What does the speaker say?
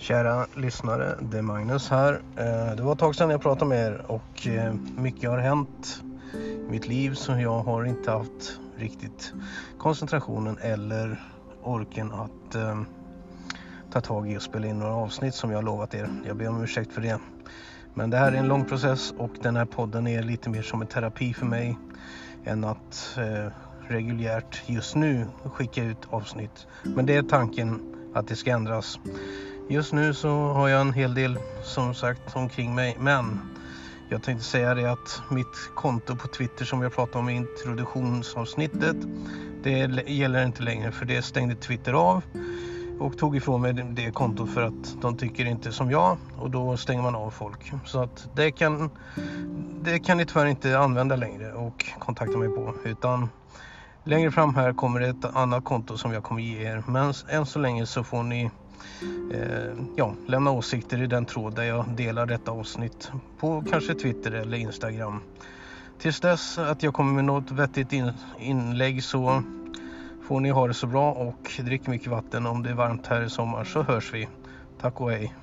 Kära lyssnare, det är Magnus här. Eh, det var ett tag sedan jag pratade med er och eh, mycket har hänt i mitt liv så jag har inte haft riktigt koncentrationen eller orken att eh, ta tag i och spela in några avsnitt som jag lovat er. Jag ber om ursäkt för det. Men det här är en lång process och den här podden är lite mer som en terapi för mig än att reguljärt just nu skicka ut avsnitt. Men det är tanken att det ska ändras. Just nu så har jag en hel del som sagt omkring mig men jag tänkte säga det att mitt konto på Twitter som jag pratade om i introduktionsavsnittet det gäller inte längre för det stängde Twitter av och tog ifrån mig det kontot för att de tycker inte som jag och då stänger man av folk. Så att det kan, det kan ni tyvärr inte använda längre och kontakta mig på utan längre fram här kommer det ett annat konto som jag kommer ge er men än så länge så får ni Eh, ja, lämna åsikter i den tråd där jag delar detta avsnitt på kanske Twitter eller Instagram. Tills dess att jag kommer med något vettigt in inlägg så får ni ha det så bra och drick mycket vatten om det är varmt här i sommar så hörs vi. Tack och hej!